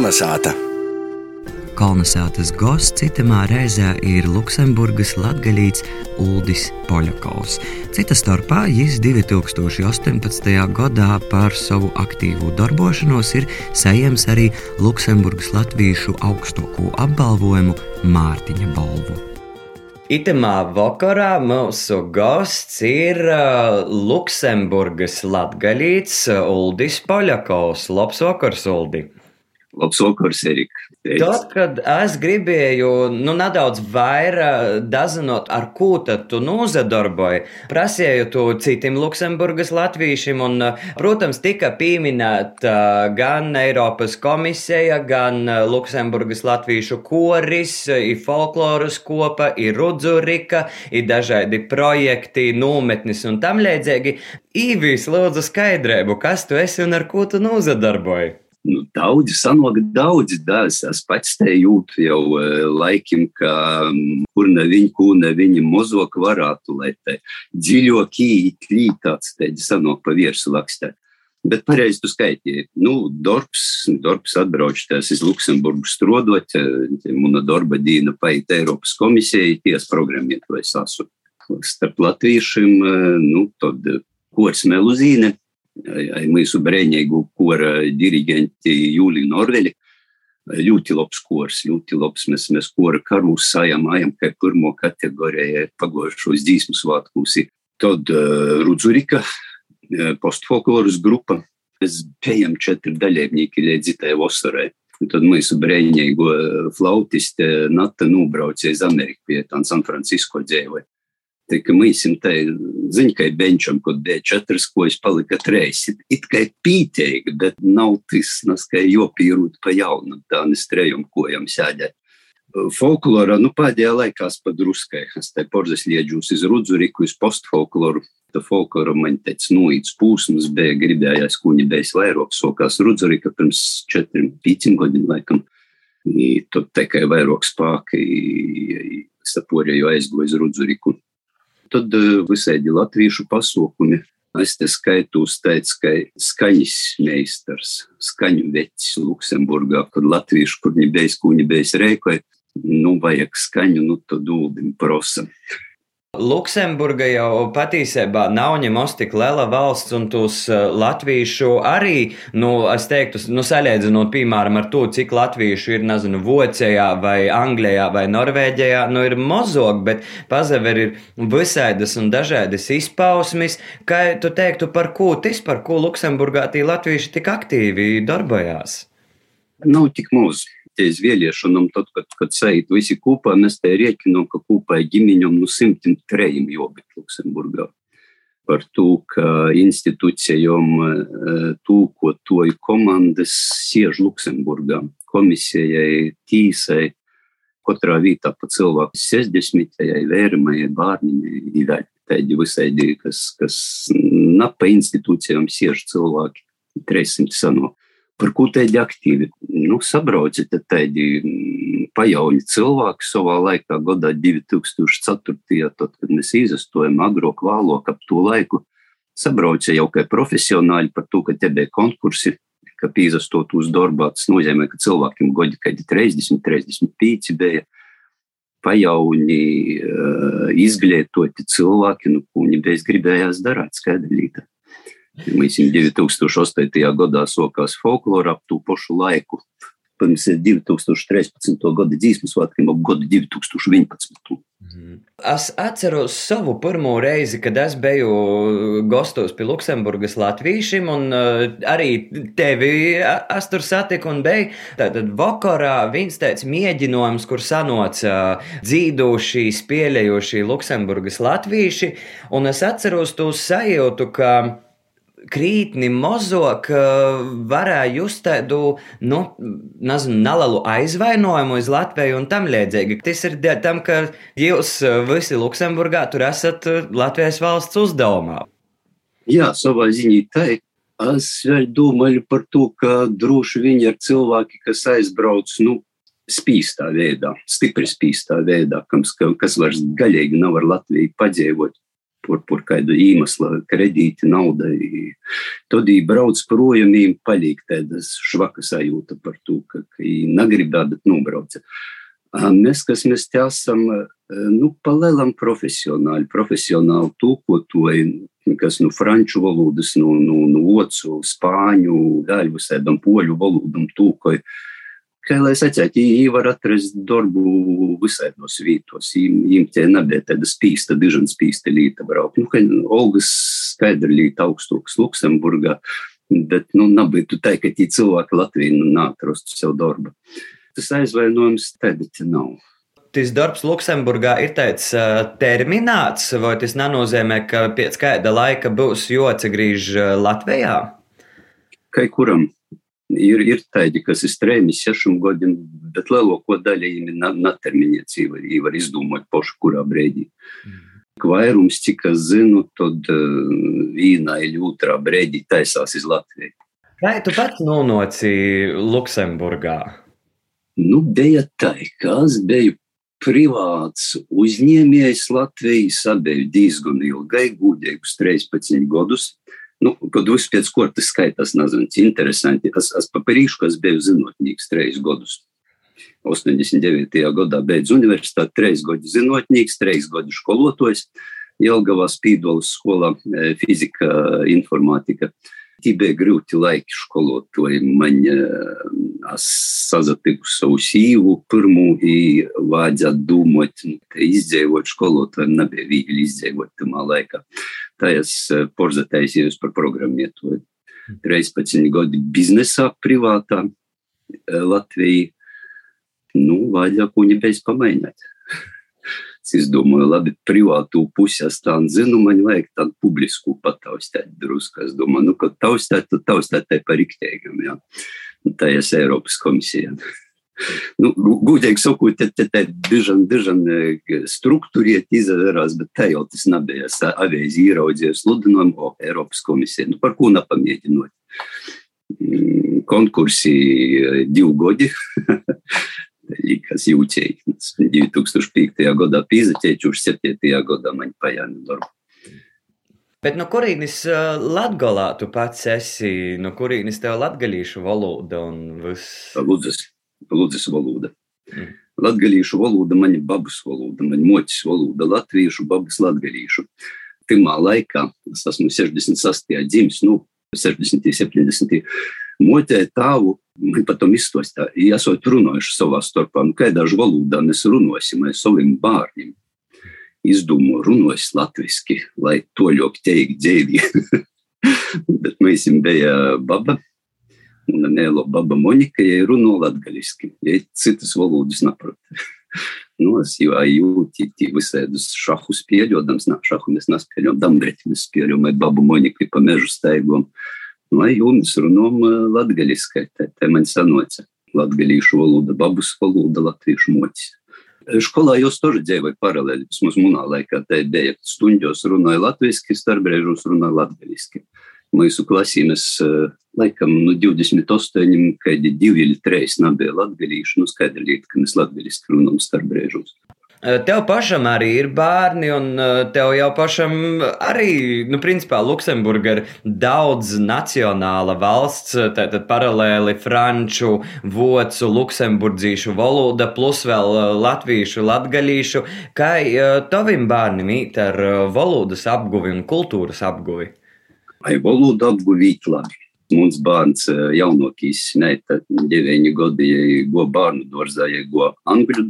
Kalnasāta! Kalnasātas gosts citamā reizē ir Luksemburgas latgaļīts Uldis Poļakovs. Cita starpā viņš 2018. gadā par savu aktīvu darbošanos ir saņēmis arī Luksemburgas latviešu augstāko apbalvojumu Mārtiņa balvu. Itemā vakarā mūsu gosts ir uh, Luksemburgas latgaļīts Uldis Poļakovs. Labs vakars, Uldi! Vakars, Erika! Tad, kad es gribēju nu, nedaudz vairāk dazinot, ar ko tad tu nozadarboji, prasīju to citiem Luksemburgas latviešiem, un, protams, tika pieminēta gan Eiropas komisija, gan Luksemburgas latviešu koris, ir folkloras kopa, ir rudzurika, ir dažādi projekti, nometnis un tam līdzīgi. Īvīs, lūdzu, skaidrību, kas tu esi un ar ko tu nozadarboji? Nu, daudzi sanoga daudzi dēls. Es pats te jūtu jau uh, laikim, ka kur ne viņi, kur ne viņi mozok varētu, lai te dziļokī klīt tāds teģi sanok pa viersu lakstē. Bet pareizi tu skaitīji. Nu, darbs, darbs atbraučties iz Luksemburgu strodot, muna darba dīna paiet Eiropas komisijai, ties programmiet vai sasu. Starp latviešiem, nu, tad kors meluzīne, mūsu brīvīgu kora diriģenti Jūliju Norveļu. Ļoti labs kurs, ļoti labs. Mēs, mēs kora karus sajamājam, kā pirmo kategoriju pagojušos dzīsmu svētkus. Tad uh, Rudzurika, uh, postfolkloras grupa. Mēs bijām četri dalībnieki līdz tai vasarai. Un tad mūsu brīvīgo flautiste Nata nūbraucēja uz Ameriku pie tā San Francisco dzīvoja. Tā kā mēs te zinām, ka benčam, kad bija četras kojas, palika treis. It kā pīteigi, bet nav tas, nas, kā jopīrūt pa jaunu, tā nes trejum kojam sēdēt. Folklorā, nu, pēdējā laikā padruskai, es te porzes liedžūs iz rudzuriku, iz postfolkloru. Tā folklora man teica, nu, īts pūsmas bija, gribējās kuņi bijis vairāk, sokās rudzurika pirms četriem, pīcim gadiem laikam. I tad tikai vairāk spāki, saporēju aizgoju iz rudzuriku tad eh, visādi latviešu pasaukumi. Es te skaitu uzteicu, ka skaņas meistars, skaņu vecis Luksemburgā, kur latviešu, kur bija, kur viņa bija rēkoja, nu, vajag skaņu, nu, tad ūdeni prosa. Luksemburga jau patiesībā nav ņemos tik liela valsts, un tos eh, latviešu arī, nu, es teiktu, nu, salīdzinot, piemēram, ar to, cik latviešu ir, nezinu, Vācijā vai Anglijā vai Norvēģijā, nu, ir mozog, bet pazaver ir visādas un dažādas izpausmes, kā tu teiktu, par ko tas, par ko Luksemburgā tie latvieši tik aktīvi darbojās? Nav tik mūsu ties vēlēšanām, tad, kad, kad sēž visi kopā, mēs te rēķinām, ka kopā ģimeņam simtiem trejiem jābūt Luksemburgā. Par to, ka institūcijām tūkotoju komandas siež Luksemburgā, komisijai, tīsai, katrā vietā pa cilvēku 60, vērimajai, bērnimai, ir tādi visādi, kas, kas napa institūcijām siež cilvēki, 300 sanāk par ko tādi aktīvi. Nu, sabrauci te tādi mm, pajauni cilvēki savā laikā, gadā 2004. tad, kad mēs izastojam agrok vālok ap to laiku, sabrauca jau kā profesionāļi par to, ka te bija konkursi, ka pīzastot uz darbā, tas nozīmē, ka cilvēkiem godi kādi 30, 35 bija pajauni, izglītoti cilvēki, nu, ko viņi bez gribējās darīt, skaidri līta. Mēs 2008. gadā sokās folklorā ap to pašu laiku. Pirms 2013. gada dzīsmas svētkiem ap gadu 2011. Mhm. Es atceros savu pirmo reizi, kad es biju gastos pie Luksemburgas Latvijiem, un uh, arī tevi es tur satiku un biju. Tad vakarā viens teica mēģinājums, kur sanoca dzīvojuši, spēlējuši Luksemburgas Latvieši, un es atceros to sajūtu, ka krītni mozog, varēja just tādu, nu, nezinu, nelielu aizvainojumu uz Latviju un tam līdzīgi. Tas ir dēļ tam, ka jūs visi Luksemburgā tur esat Latvijas valsts uzdevumā. Jā, savā ziņā tā ir. Es vēl domāju par to, ka droši vien ir cilvēki, kas aizbrauc, nu, spīstā veidā, stipri spīstā veidā, kas, kas vairs gaļīgi nav ar Latviju padzīvot par, par kādu iemeslu, kredīti, naudai. Tad viņi brauc projām, viņiem paliek tādas švaka sajūta par to, ka, viņi negribētu, bet nobrauca. Mēs, kas mēs te esam, nu, palielam profesionāli, profesionāli tūkotoji, kas no nu, franču valodas, no, no, no ocu, spāņu, gaļu sēdam, poļu valodam tūkoji kā lai sacītu, viņi var atrast darbu visādos vietos. Viņiem tie nebija tāda spīsta, dižana spīsta līta braukt. Nu, ka Olgas skaidra līta augstāks Luksemburgā, bet, nu, nebūtu tā, ka tie cilvēki Latvijā nu, nātrastu sev darbu. Tas aizvainojums tagad nav. Tas darbs Luksemburgā ir uh, terminēts, vai tas nenozīmē, ka pēc kāda laika būs jāatgriež Latvijā? Kai kuram Ir, ir tādi, kas ir strēmi sešiem gadiem, bet lielāko daļu viņiem netermiņieci var, var izdomāt pašu, kurā brīdī. Mm. Vairums, cik es zinu, tad vīnā ir otrā brīdī taisās iz Latviju. Vai tu pats nonoci Luksemburgā? Nu, bija tā, ka es biju privāts uzņēmējs Latvijas, abēju diezgan ilgai, gudīgus 13 gadus. Nu, kad viss pēc kortes skaitās, nezinu, interesanti. Es, es paprīšu, ka es biju zinotnīgs trejus gadus. 89. gadā beidzu universitāti, trejus gadus zinotnīgs, trejus gadus skolotājs. Jelgavā spīdolas skolā e, fizika, informātika. Tie bija grūti laiki skolotāji. Man es sazatiku savu sīvu pirmo, un vajadzētu domāt, nu, ka izdzīvot skolotājiem nebija viegli izdzīvot tamā laikā tā es eh, porzatēju par programmētoju. 13 gadi biznesā, privātā eh, Latvijā. Nu, vajag ko nebeiz pamainīt. Es domāju, labi, privātu pusi es tā zinu, man vajag tādu publisku pataustēt drusku. Es domāju, nu, ka taustēt, tad taustēt te par riktēgam, jā. Tā ir Eiropas komisija nu, gudīgi sakot, te, te, te dižan, dižan struktūriet izvērās, bet te jau tas nebija. Es avīzi ieraudzīju sludinājumu, o, Eiropas komisija, nu, par ko nepamēģinot. Mm, konkursi divi godi, kas jūtēji. 2005. gadā pīzaķēķi, už 7. gadā man pajāni darbu. Bet no kurienes latgalā tu pats esi? No kurienes tev latgalīšu valoda un viss? Lūdzas. Lūdzes valoda. Mm. Latgalīšu valoda, man ir babas valoda, ir moķis valoda, latviešu, babas latgalīšu. Pirmā laikā, es esmu 68. dzimis, nu, 60. 70. Motē tāvu, man patam izstostā, ja esot runājuši savā starpā, nu, kādā valodā mēs runāsim ar saviem bārņiem. Izdomāju, runājas latviešu, lai to ļoti teikt dzīvi. Bet mēs bija baba, un Nēlo Baba Monika, ja runo latgaļiski, ja citas valodas naprot. nu, es jau jūtu tie visādus šahus pieļodams, nā, šahu mēs nespēļam, dambreķi mēs spēļam, vai Babu Monikai pa mežu staigom. Lai jums runom latgaļiskai, tā, tā man sanoca. Latgaļīšu valoda, babus valoda, latviešu mocis. Skolā jūs tur dzīvojat paralēli. Vismaz manā laikā tā bija. Stundos runāja latviešu, starpbrīžos runāja latviešu. Mūsu klasī mēs laikam no 28, kad divi vai trīs nebija latgadījuši, nu skaidra lieta, ka mēs latgadiski runājam starp brēžos. Tev pašam arī ir bērni, un tev jau pašam arī, nu, principā, Luksemburga ir daudz nacionāla valsts, tātad paralēli franču, vocu, luksemburgzīšu valoda, plus vēl latviešu, latgaļīšu. Kā tavim bērnam īt ar valodas apguvi un kultūras apguvi? lai valodu apgūtu labi. Mums bērns e, jaunākais, ne deviņi gadi, go bērnu dārzā, go angļu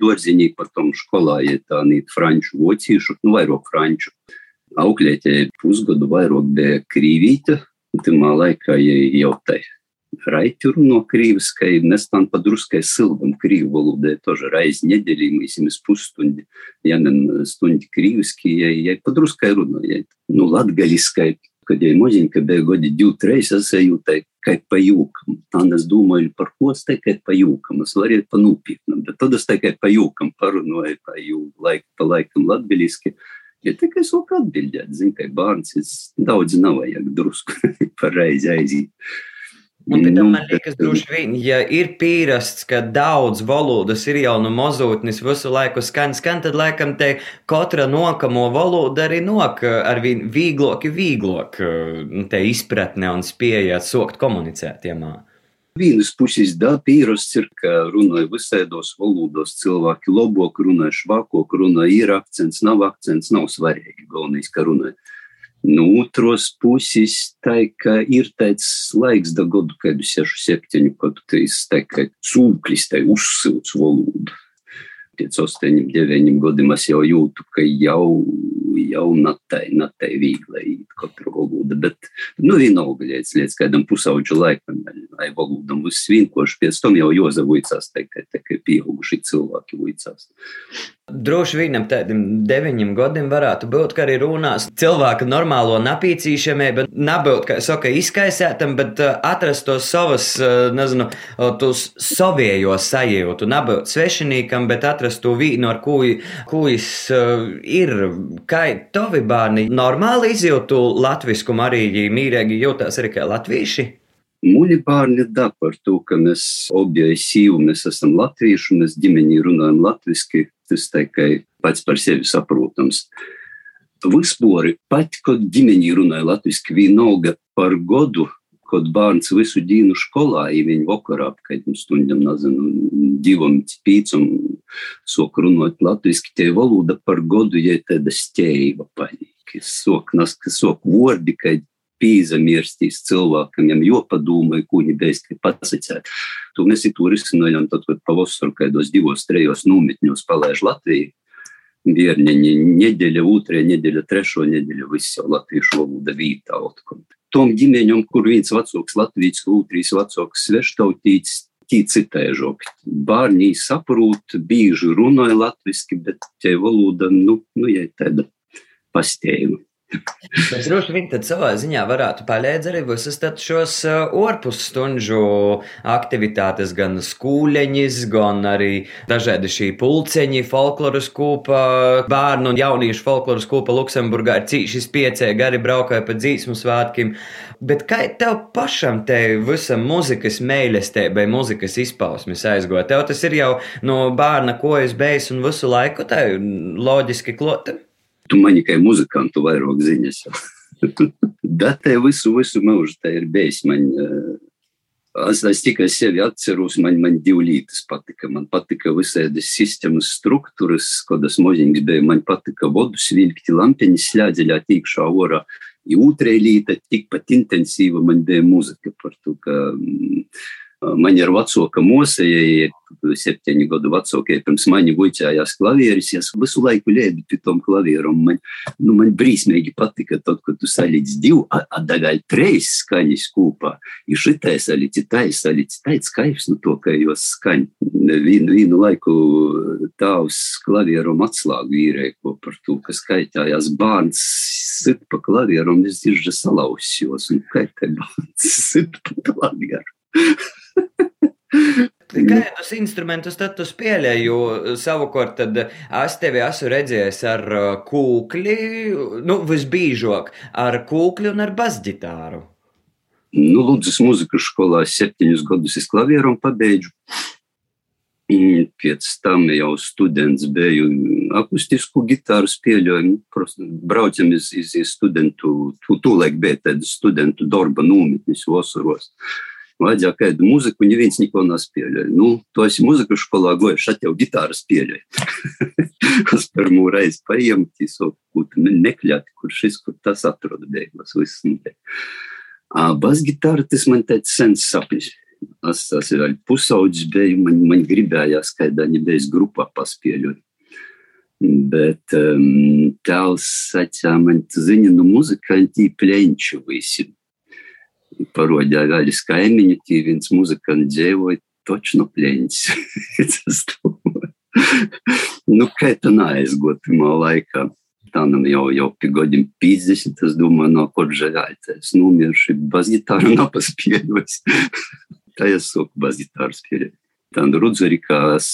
dārziņā, potom skolā, ja tā nīt franču vocīšu, nu vairāk franču. Aukļētie pusgadu vairāk bija krīvīta, tamā laikā jau tai. Raituru no krīvas, ka ir nestan padruskai silvam krīvu valodai, toža reiz nedēļī, mēs jums pusstundi, ja ne stundi krīviski, ja, ja padruskai runājot. Nu, latgaļiskai kad jau maziņka bija gadi divi, trīs, es sajūtu, kā pajūkam. Tā es domāju, par ko es tikai pajūkam, es varētu panūpietnam, bet tad es tikai pajūkam parunāju, pajūku laiku pa laikam latbiliski. Ja tikai es varu atbildēt, zinu, ka bērns daudz nav vajag drusku pareizi aiziet. Un pēc tam man liekas, droši vien, ja ir pierasts, ka daudz valodas ir jau no mozūtnes visu laiku skan, skan, tad laikam te katra nokamo valoda arī nok ar vien vīglok, vīglok te izpratne un spēja sokt komunicēt iemā. Vienas puses, da, pierasts ir, ka runāja visādos valodos, cilvēki labāk runāja, švakāk runāja, ir akcents, nav akcents, nav svarīgi. Galvenais, ka runāja. No otras puses, tā ka ir tāds laiks, da gadu, kad 6, 7, kad tas tā kā cūklis, tā uzsilts valoda. Pēc 8, 9 gadiem es jau jūtu, ka jau, jau natai, natai viegli īt katru valodu, bet, nu, vienalga, līdz, līdz kādam pusauģu laikam, vai valodam viss vienkārši, pēc tam jau jozavujcās, tā kā, tā kā pieauguši cilvēki vujcās. Droši vien ap tādiem deviņiem gadiem varētu būt, ka arī runās cilvēka normālo napīcīšanai, bet nebūt, kā saka, izkaisētam, bet uh, atrast tos savas, uh, nezinu, tos savējos sajūtu, nebūt svešinīkam, bet atrast to vīnu, ar kuģis ir, kā tavi bērni normāli izjūtu latviskumu arī, mīrēgi jūtās arī kā latvieši. Muļi bērni da par to, ka mēs obie sīvu, mēs esam latvieši, mēs ģimenī runājam latviski, tas tikai pats par sevi saprotams. Vispār, pat, kad ģimenī runāja latviešu, vienalga par godu, kad bērns visu dienu skolā, ja viņi vakarā ap kādiem stundām, nezinu, divam, pīcam, sok runāt latviešu, tie valoda par godu, ja tāda steiva paņīk. Sok, nas, sok vordi, kad pīzamirstīs cilvēkam, viņam jopadomāja, ko viņi beidzot pasakāt. To mēs to risinājām tad, kad pavasarī kādos divos, trejos nometņos palaiž Latviju. Bērniņi nedēļa, otrā nedēļa, trešo nedēļu viss jau latviešu valoda vītā. Tom ģimeņam, kur viens vecāks latvijas, otrs vecāks sveštautīts, tī citēžok. Bērni saprot, bieži runāja latviski, bet tie valoda, nu, nu, ja tāda pastējuma. Bet droši vien tad savā ziņā varētu palīdzēt arī visas šos orpusstundu aktivitātes, gan skūleņas, gan arī dažādi šī pulceņi, folkloras kūpa, bērnu un jauniešu folkloras kūpa Luksemburgā ir cīši spiecēji, arī braukāja pa dzīsmu svētkiem. Bet kā tev pašam te visam muzikas mēlestībai, muzikas izpausmes aizgoja? Tev tas ir jau no bērna, ko es beidzinu un visu laiku tā loģiski klota. Tu man tikai muzikantu vairāk ziņas. Datē visu, visu mūžu tā ir bijis. Man, es, es tikai sevi atceros, man, man divi lietas patika. Man patika visādas sistēmas struktūras, kādas moziņas bija. Man patika vodus vilkti, lampiņas slēdzeļā tīkšā orā. I otrā lieta, tikpat intensīva man bija muzika par to, ka Man ir vecāka mūsa, ja ir septiņu gadu vecākie, pirms mani buļķājās klavieris, es visu laiku lēdu pie tom klavieram. Man, nu, man brīsmīgi patika, tad, kad tu salīdz divu, atdagaļ treis skaņas kūpā, ir šitais salīdz, tai salīdz, tāds kaifs, nu to, ka jos skaņ. Vienu, vienu laiku tāvs klavieram atslāgu vīrēja, ko par to, ka skaitājās bārns sit pa klavieram, es diži salausjos, nu, kā te bārns sit pa klavieram. Kādus instrumentus tad tu spēlēji? Jo savukārt es tevi esmu redzējis ar uh, kūkli, nu, visbiežāk ar kūkli un ar basģitāru. Nu, Lūdzas muzikas skolā septiņus gadus es klavieru pabeidzu. Pēc tam jau students biju akustisku gitāru spēļoju. Braucam iz, iz, iz studentu, tūlēk bija tāda studentu darba nometnis vasaros. Uh, vajadzēja kādu muziku, neviens neko nespēlēja. Nu, to es muziku skolā goju, šeit jau ģitāras spēlēju. es pirmo reizi paņēmu, tīsot, kaut nekļāti, kur šis, kur tas atroda beigās, viss. Basgitāra tas man tāds sens sapnis. Es, es vēl pusaudzis biju, man, man gribējās kādā nebeiz grupā paspēļot. Bet um, tēls sacīja, man ziņa no muzikanti pļenču visiem parodīja gaļas kaimiņu, tie viens muzikants dzīvoja točno pļeņas. nu, kā tā neaizgot pirmā laikā. Tā nam jau, jau pie gadiem 50, es domāju, no kur žēlēties. Numirši bez ģitāru napaspieļos. tā es soku bez ģitāras spēļu. Tāda rudzurikās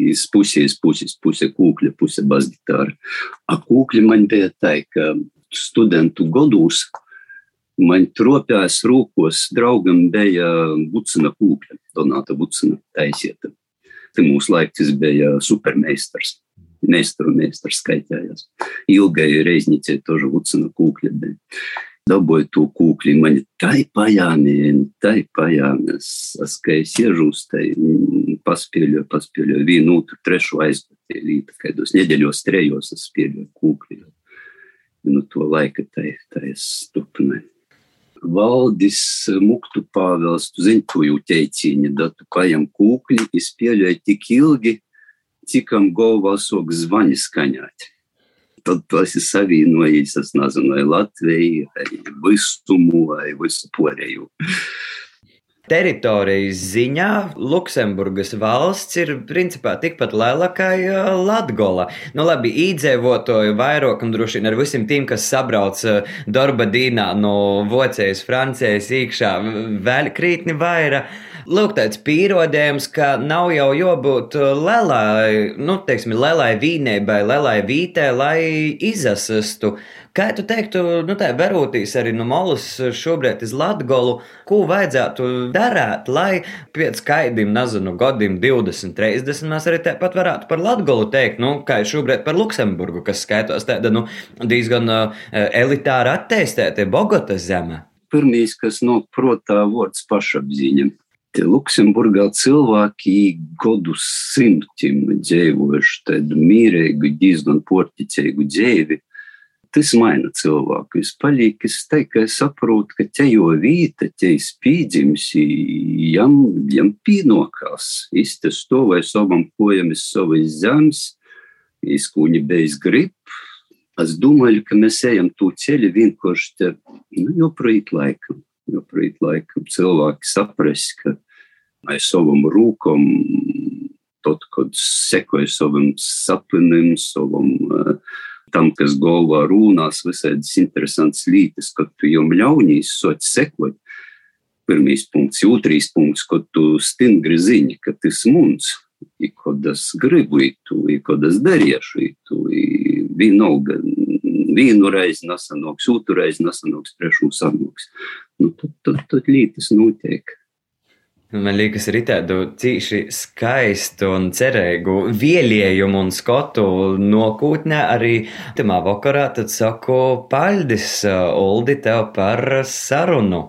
iz puses, puses, puse kūkļa, puse bez ģitāra. A kūkļi man bija tā, ka studentu gados Man tropjās rūkos draugam bija Bucina kūkļa, Donāta Bucina taisieta. Te mūsu laiks bija supermeistars. Meistaru meistars skaitējās. Ilgai reiznicē tožu Bucina kūkļa bija. Dabūju to kūkli, man tai pajāmien, tai pajāmies. Es, kā es iežūs, tai paspēļoju, paspēļoju vienu, otru, trešu aizpatēju līta, kaidos nedēļos, trejos es spēļoju kūkli. Nu, to laika tai, tai es turpināju valdis Muktu Pāvils, tu zini, to jau teicīni, da tu paņem kūkļi, izspēļoji tik ilgi, cikam galvā sok zvani skaņāt. Tad tu esi savienojis, es nezinu, vai Latviju, vai visumu, vai visu porēju. Teritorijas ziņā Luksemburgas valsts ir principā tikpat liela kā Latvija. Nu, labi, īdzīvotāju vairāk, un droši vien ar visiem tiem, kas sabrauc darba dīnā no Vocijas, Francijas iekšā, vēl krītni vairāk. Lūk, tāds pierādījums, ka nav jau jābūt lielai, nu, teiksim, lielai vīnēbai, lielai vītē, lai izasastu. Kā tu teiktu, nu, tā verotīs arī no malas šobrīd uz Latgolu, ko vajadzētu darīt, lai pēc kaidiem, nezinu, gadiem 20, 30 mēs arī tāpat varētu par Latgolu teikt, nu, kā šobrīd par Luksemburgu, kas skaitos tāda, nu, diezgan uh, elitāra attīstīta Bogotas zeme. Pirmīs, kas nāk protā, vārds pašapziņa. Luksemburgā cilvēki gadu simtiem dzīvojuši tādu mīrīgu, diezgan porticīgu dzīvi. Tas maina cilvēku. Es palieku, es tikai saprotu, ka te jau vīta, te spīdzims, jam, jam pienokās. Es te stāvēju savam kojam, es savas zemes, es kuņi beiz grib. Es domāju, ka mēs ejam to ceļu vienkārši te, nu, joprojām laikam. Joprojām laikam cilvēki saprast, ka aiz savam rūkam, tad, kad sekoju savam sapnim, savam uh, tam, kas galvā runās, visādas interesantas lietas, kad tu jau ļaunīs sots sekot. Pirmais punkts, otrais punkts, kad tu stingri zini, ka tas mums, i kad es gribu itu, i kad es darīšu itu, vienalga, vienu reizi nesanoks, otru reizi nesanoks, trešo sanoks. Nu, tad, tad, tad lietas notiek. Man liekas, ir tādu cīši skaistu un cerīgu vielējumu un skotu nokūtnē arī tamā vakarā. Tad saku, paldies, Uldi, tev par sarunu.